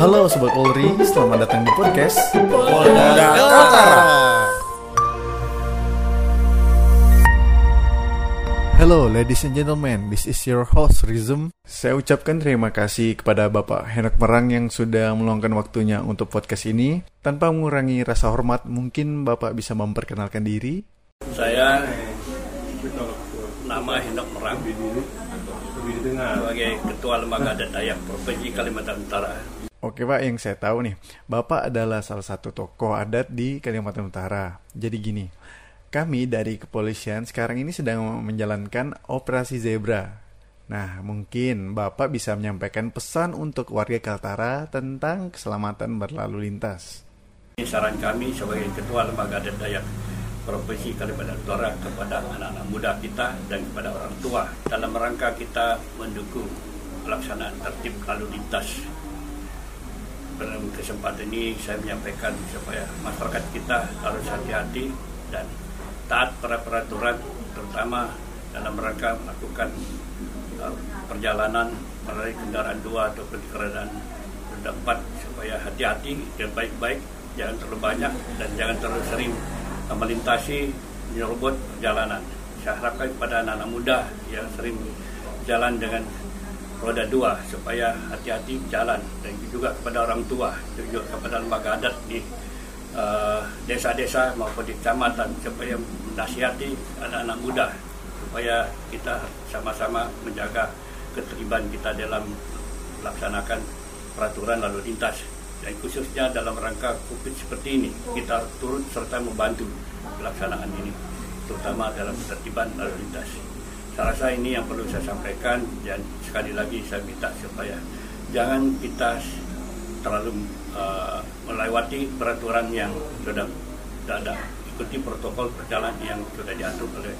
Halo Sobat Polri, selamat datang di podcast Polda Kaltara. Hello ladies and gentlemen, this is your host Rizum. Saya ucapkan terima kasih kepada Bapak Henok Merang yang sudah meluangkan waktunya untuk podcast ini. Tanpa mengurangi rasa hormat, mungkin Bapak bisa memperkenalkan diri. Saya nama Henok Merang sebagai Ketua Lembaga Adat Dayak Provinsi Kalimantan Utara. Oke Pak, yang saya tahu nih, Bapak adalah salah satu tokoh adat di Kalimantan Utara. Jadi gini, kami dari kepolisian sekarang ini sedang menjalankan operasi zebra. Nah, mungkin Bapak bisa menyampaikan pesan untuk warga Kaltara tentang keselamatan berlalu lintas. Ini saran kami sebagai Ketua Lembaga Adat Dayak Provinsi Kalimantan Utara kepada anak-anak muda kita dan kepada orang tua dalam rangka kita mendukung pelaksanaan tertib lalu lintas. Dalam kesempatan ini saya menyampaikan supaya masyarakat kita harus hati-hati dan taat pada peraturan terutama dalam rangka melakukan uh, perjalanan melalui kendaraan dua ataupun kendaraan roda supaya hati-hati dan baik-baik jangan terlalu banyak dan jangan terlalu sering melintasi menyerobot perjalanan. Saya harapkan kepada anak-anak muda yang sering jalan dengan roda dua supaya hati-hati jalan dan juga kepada orang tua juga kepada lembaga adat di uh, desa-desa maupun di kecamatan supaya menasihati anak-anak muda supaya kita sama-sama menjaga ketertiban kita dalam melaksanakan peraturan lalu lintas dan khususnya dalam rangka COVID seperti ini kita turut serta membantu pelaksanaan ini terutama dalam ketertiban lalu lintas. Saya rasa ini yang perlu saya sampaikan dan sekali lagi saya minta supaya jangan kita terlalu uh, melewati peraturan yang sudah ada ikuti protokol perjalanan yang sudah diatur oleh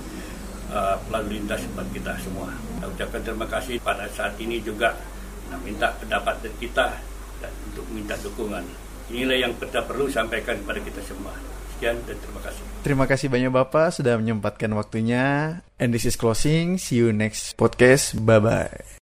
uh, lalu lintas buat kita semua. Saya ucapkan terima kasih pada saat ini juga nah, minta pendapat dari kita dan untuk minta dukungan. Inilah yang kita perlu sampaikan kepada kita semua. Sekian dan terima kasih. Terima kasih banyak Bapak sudah menyempatkan waktunya. And this is closing. See you next podcast. Bye-bye.